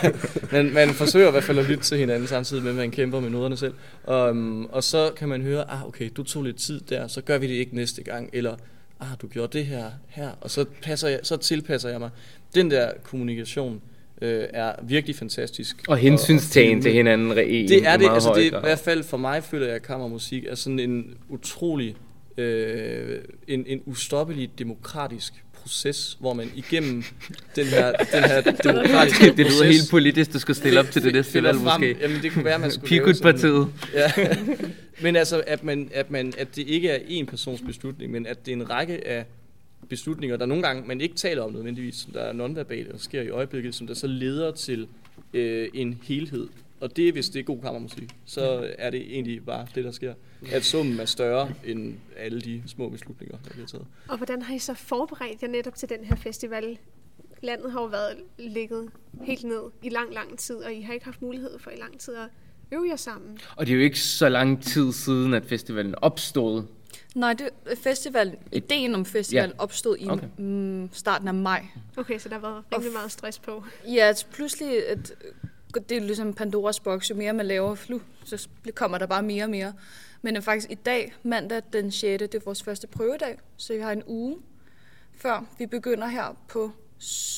Men man forsøger i hvert fald at lytte til hinanden, samtidig med, at man kæmper med noderne selv. Um, og så kan man høre, ah, okay, du tog lidt tid der, så gør vi det ikke næste gang. Eller, ah, du gjorde det her, her, og så, passer jeg, så tilpasser jeg mig. Den der kommunikation øh, er virkelig fantastisk. Og hensynstagen til hinanden re- i Det er en det, meget altså det, i grad. hvert fald for mig føler jeg, at kammermusik er sådan en utrolig, øh, en, en ustoppelig demokratisk proces, hvor man igennem den her, den her demokratiske <laughs> Det lyder helt politisk, du skal stille op til det næste valg måske. Jamen det kunne være, man skulle lave sådan- Pikut-partiet. Ja. <laughs> Men altså, at, man, at, man, at det ikke er én persons beslutning, men at det er en række af beslutninger, der nogle gange man ikke taler om nødvendigvis, som der er nonverbale, der sker i øjeblikket, som der så leder til øh, en helhed. Og det, hvis det er god kammermusik, så er det egentlig bare det, der sker. At summen er større end alle de små beslutninger, der bliver taget. Og hvordan har I så forberedt jer netop til den her festival? Landet har jo været ligget helt ned i lang, lang tid, og I har ikke haft mulighed for i lang tid at øve jer sammen. Og det er jo ikke så lang tid siden, at festivalen opstod. Nej, det, festivalen, ideen om festivalen Ja. opstod i Okay. mm, starten af maj. Okay, så der været rimelig meget stress på. Ja, altså pludselig, at, det er ligesom Pandoras boks, jo mere man laver flu, så kommer der bare mere og mere. Men øh, faktisk i dag, mandag den 6., det er vores første prøvedag, så vi har en uge før vi begynder her på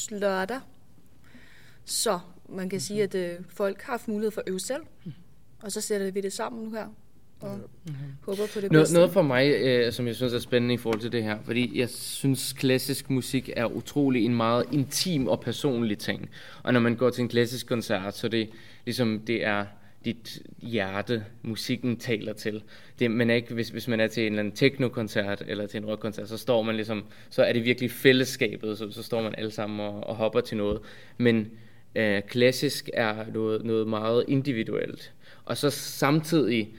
lørdag. Så man kan sige, at øh, folk har haft mulighed for at øve selv, og så sætter vi det sammen nu her, og håber på det Noget, bedste. noget for mig, øh, som jeg synes er spændende i forhold til det her, fordi jeg synes, klassisk musik er utrolig en meget intim og personlig ting. Og når man går til en klassisk koncert, så er det ligesom, det er dit hjerte, musikken taler til. Det, man er ikke, hvis, hvis man er til en eller anden techno-koncert eller til en rock-koncert, så står man ligesom, så er det virkelig fællesskabet, så, så står man alle sammen og, og hopper til noget. Men øh, klassisk er noget, noget meget individuelt. Og så samtidig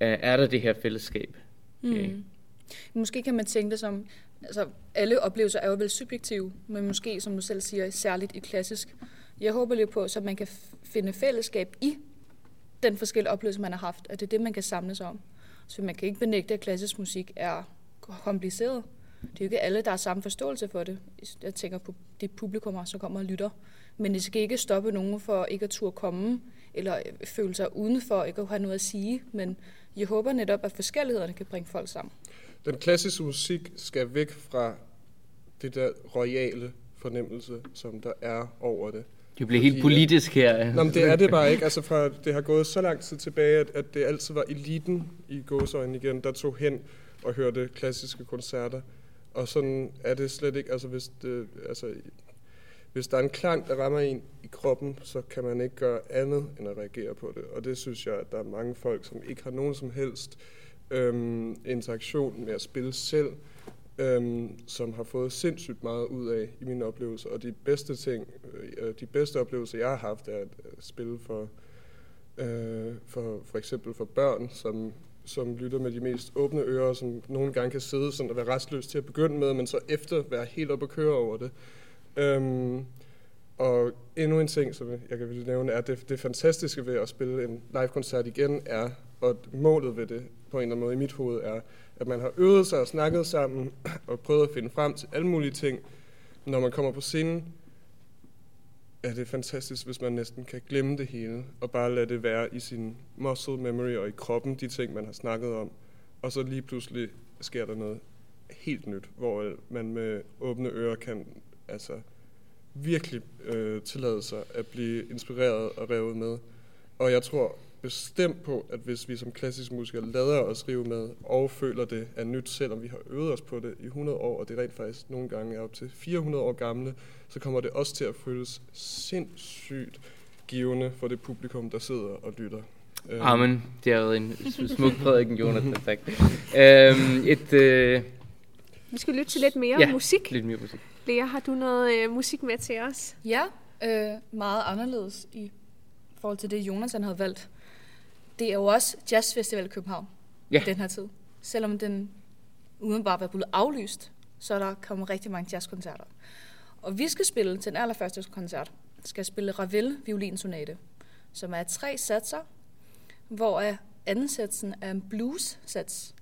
er der det her fællesskab. Okay. Mm. Måske kan man tænke det som, altså alle oplevelser er jo vel subjektive, men måske, som du selv siger, særligt i klassisk. Jeg håber lidt på, så man kan finde fællesskab i den forskellige oplevelse, man har haft, at det er det, man kan samles om. Så man kan ikke benægte, at klassisk musik er kompliceret. Det er jo ikke alle, der har samme forståelse for det. Jeg tænker på det publikum, som kommer og lytter. Men det skal ikke stoppe nogen for ikke at turde komme, eller føle sig udenfor, ikke at have noget at sige. Men jeg håber netop, at forskellighederne kan bringe folk sammen. Den klassiske musik skal væk fra det der royale fornemmelse, som der er over det. Det bliver helt Fordi, politisk her. Nå, men det er det bare ikke. Altså fra, det har gået så lang tid tilbage, at, at det altid var eliten i gåsøjne igen, der tog hen og hørte klassiske koncerter. Og sådan er det slet ikke. Altså hvis, det, altså, hvis der er en klang, der rammer en i kroppen, så kan man ikke gøre andet end at reagere på det. Og det synes jeg, at der er mange folk, som ikke har nogen som helst øhm, interaktion med at spille selv, øhm, som har fået sindssygt meget ud af i mine oplevelser. Og de bedste ting, øh, de bedste oplevelser, jeg har haft, er at øh, spille for, øh, for, for eksempel for børn, som, som lytter med de mest åbne ører, som nogle gange kan sidde sådan og være restløs til at begynde med, men så efter være helt op og køre over det. Øhm, og endnu en ting, som jeg kan nævne, er, at det, det fantastiske ved at spille en live-koncert igen er, og målet ved det på en eller anden måde i mit hoved er, at man har øvet sig og snakket sammen <clears throat> og prøvet at finde frem til alle mulige ting. Når man kommer på scenen, er det fantastisk, hvis man næsten kan glemme det hele, og bare lade det være i sin muscle memory og i kroppen, de ting, man har snakket om. Og så lige pludselig sker der noget helt nyt, hvor man med åbne ører kan altså, virkelig øh, tillade sig at blive inspireret og revet med. Og jeg tror bestemt på, at hvis vi som klassiske musikere lader os rive med og føler det er nyt, selvom vi har øvet os på det i 100 år, og det rent faktisk nogle gange er op til 400 år gamle, så kommer det også til at føles sindssygt givende for det publikum, der sidder og lytter. Øhm, Amen. Det er jo en smuk prædiken, Jonathan. Tak. Øhm, et, øh, Vi skal lytte til lidt mere Ja. musik. lidt mere musik. Lea, har du noget øh, musik med til os? Ja, øh, meget anderledes i forhold til det, Jonathan havde valgt. Det er jo også Jazzfestival i København Ja. i den her tid. Selvom den uden bare var blevet aflyst, så er der kommet rigtig mange jazzkoncerter. Og vi skal spille til den allerførste koncert. skal spille Ravel violinsonate, som er tre satser, hvor af anden satsen er en blues-sats.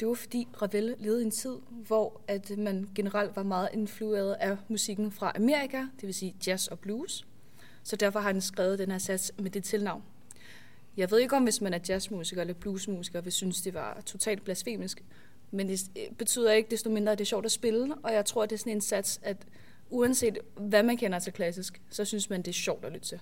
Det var fordi Ravel levede i en tid, hvor at man generelt var meget influeret af musikken fra Amerika, det vil sige jazz og blues. Så derfor har han skrevet den her sats med det tilnavn. Jeg ved ikke om, hvis man er jazzmusiker eller bluesmusiker, vil synes, det var totalt blasfemisk. Men det øh, betyder ikke desto mindre, at det er sjovt at spille. Og jeg tror, det er sådan en sats, at uanset hvad man kender til klassisk, så synes man, det er sjovt at lytte til.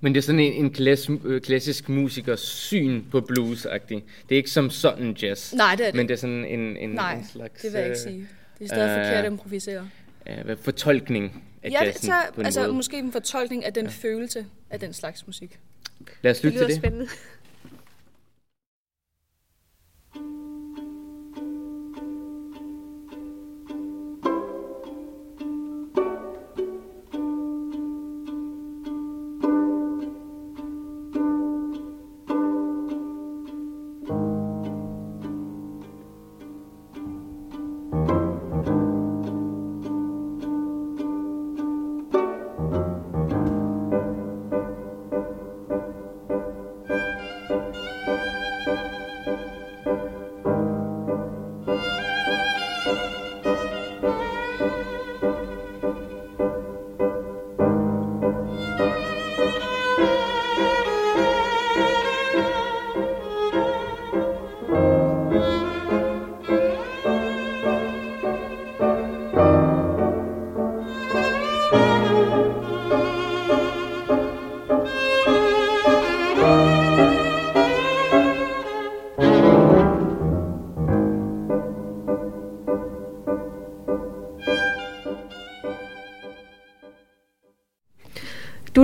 Men det er sådan en, en klass, øh, klassisk musikers syn på blues -agtig. Det er ikke som sådan jazz. Nej, det er det Men det er sådan en, en, Nej, en slags det vil jeg ikke øh, sige. Det er stadig øh, forkert at improvisere. øh, fortolkning af Ja, det, jazzen en altså måde. måske en fortolkning af den ja. følelse af den slags musik. Lad os Det lytte lyder til det. spændende.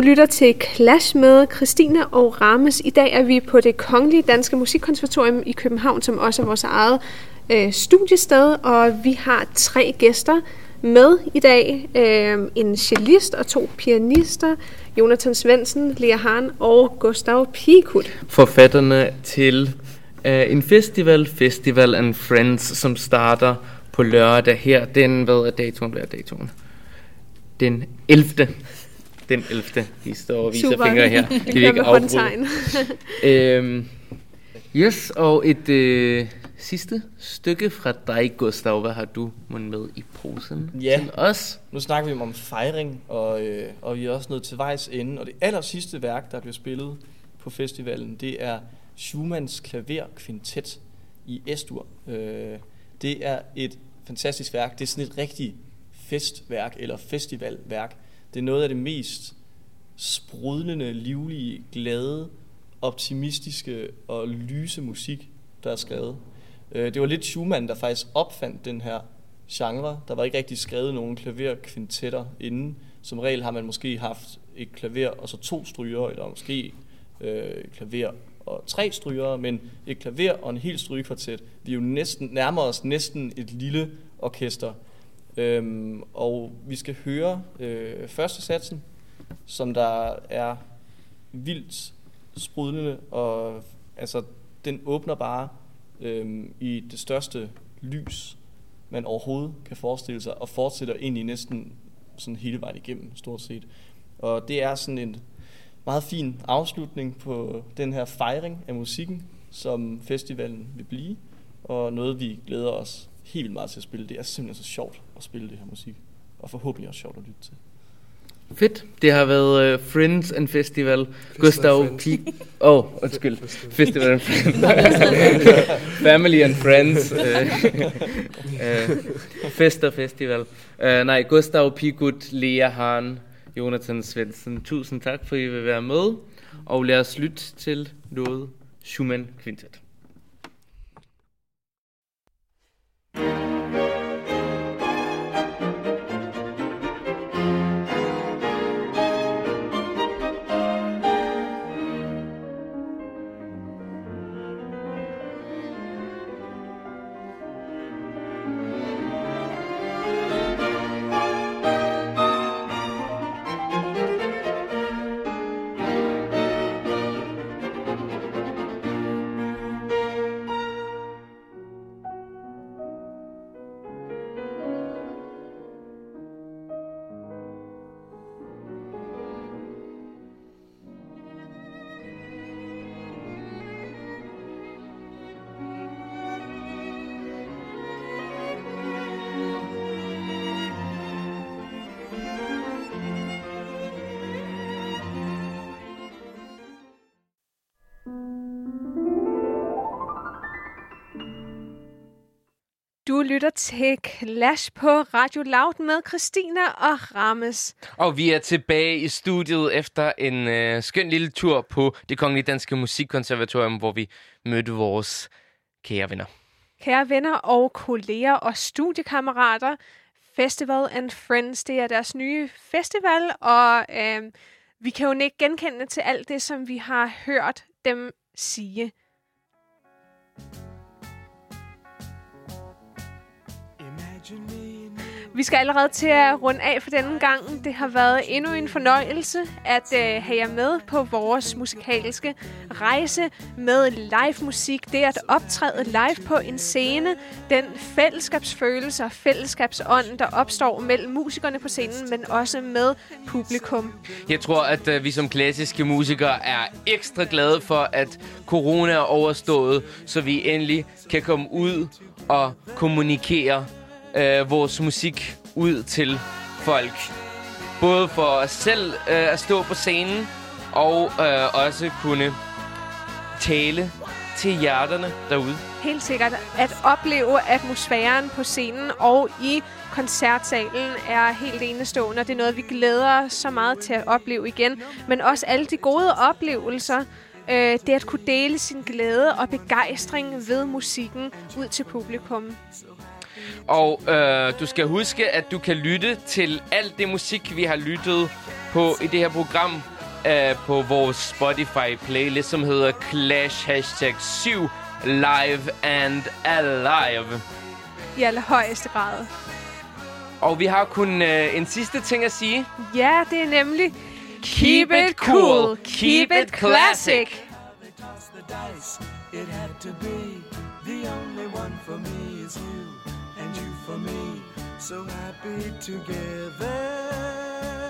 Lytter til Clash med Christine og Rames. I dag er vi på det Kongelige Danske Musikkonservatorium i København, som også er vores eget øh, studiested, og vi har tre gæster med i dag. Øh, en cellist og to pianister, Jonathan Svendsen, Lea Hahn og Gustav Pikut. Forfatterne til øh, en festival, Festival and Friends, som starter på lørdag her. Den, hvad er datoen? Hvad er datoen? Den 11 den 11. Vi står og viser Super. fingre her. <laughs> Det vil ikke afbryde. håndtegn. <laughs> Øhm, yes, og et øh, sidste stykke fra dig, Gustav. Hvad har du med i posen Ja. til os? Nu snakker vi om fejring, og, øh, og vi er også nået til vejs ende. Og det aller sidste værk, der bliver spillet på festivalen, det er Schumanns klaverkvintet i Estur. Øh, det er et fantastisk værk. Det er sådan et rigtigt festværk eller festivalværk. Det er noget af det mest sprudlende, livlige, glade, optimistiske og lyse musik, der er skrevet. Øh, det var lidt Schumann, der faktisk opfandt den her genre. Der var ikke rigtig skrevet nogen klaverkvintetter inden. Som regel har man måske haft et klaver og så to stryger, eller måske øh, et klaver og tre stryger, men et klaver og en helt strygekvartet. Vi er jo næsten, nærmer os næsten et lille orkester. Øhm, og vi skal høre øh, første satsen, som der er vildt sprudlende, og altså, den åbner bare øhm, i det største lys, man overhovedet kan forestille sig, og fortsætter ind i næsten sådan hele vejen igennem, stort set. Og det er sådan en meget fin afslutning på den her fejring af musikken, som festivalen vil blive, og noget vi glæder os helt vildt meget til at spille. Det er simpelthen så sjovt at spille det her musik, og forhåbentlig også sjovt at lytte til. Fedt. Det har været uh, Friends and Festival. Gustav Friends. Pig. Åh, oh, undskyld. Festival and Friends. <laughs> Family and Friends. Uh, uh, Fester Festival. Uh, nej, Gustav Pigut, Lea Hahn, Jonathan Svendsen. Tusind tak, for I vil være med. Og lad os lytte til noget Schumann Quintet. Lytter til Clash på Radio Loud med Christina og Rammes. Og vi er tilbage i studiet efter en øh, skøn lille tur på det Kongelige Danske Musikkonservatorium, hvor vi mødte vores kære venner. Kære venner og kolleger og studiekammerater, Festival and Friends, det er deres nye festival, og øh, vi kan jo ikke genkende til alt det, som vi har hørt dem sige. Vi skal allerede til at runde af for denne gang. Det har været endnu en fornøjelse at øh, have jer med på vores musikalske rejse med live musik. Det at optræde live på en scene. Den fællesskabsfølelse og fællesskabsånd, der opstår mellem musikerne på scenen, men også med publikum. Jeg tror, at øh, vi som klassiske musikere er ekstra glade for, at corona er overstået, så vi endelig kan komme ud og kommunikere øh, vores musik ud til folk. Både for os selv øh, at stå på scenen, og øh, også kunne tale til hjerterne derude. Helt sikkert at opleve atmosfæren på scenen og i koncertsalen er helt enestående, og det er noget, vi glæder os så meget til at opleve igen. Men også alle de gode oplevelser, øh, det at kunne dele sin glæde og begejstring ved musikken ud til publikum. Og øh, du skal huske, at du kan lytte til alt det musik, vi har lyttet på i det her program øh, på vores Spotify-playlist, som hedder Clash Hashtag 7 Live and Alive. I allerhøjeste grad. Og vi har kun øh, en sidste ting at sige. Ja, det er nemlig Keep it cool, keep it classic. toss the dice, it had to be. The only one for me is you for me, so happy together.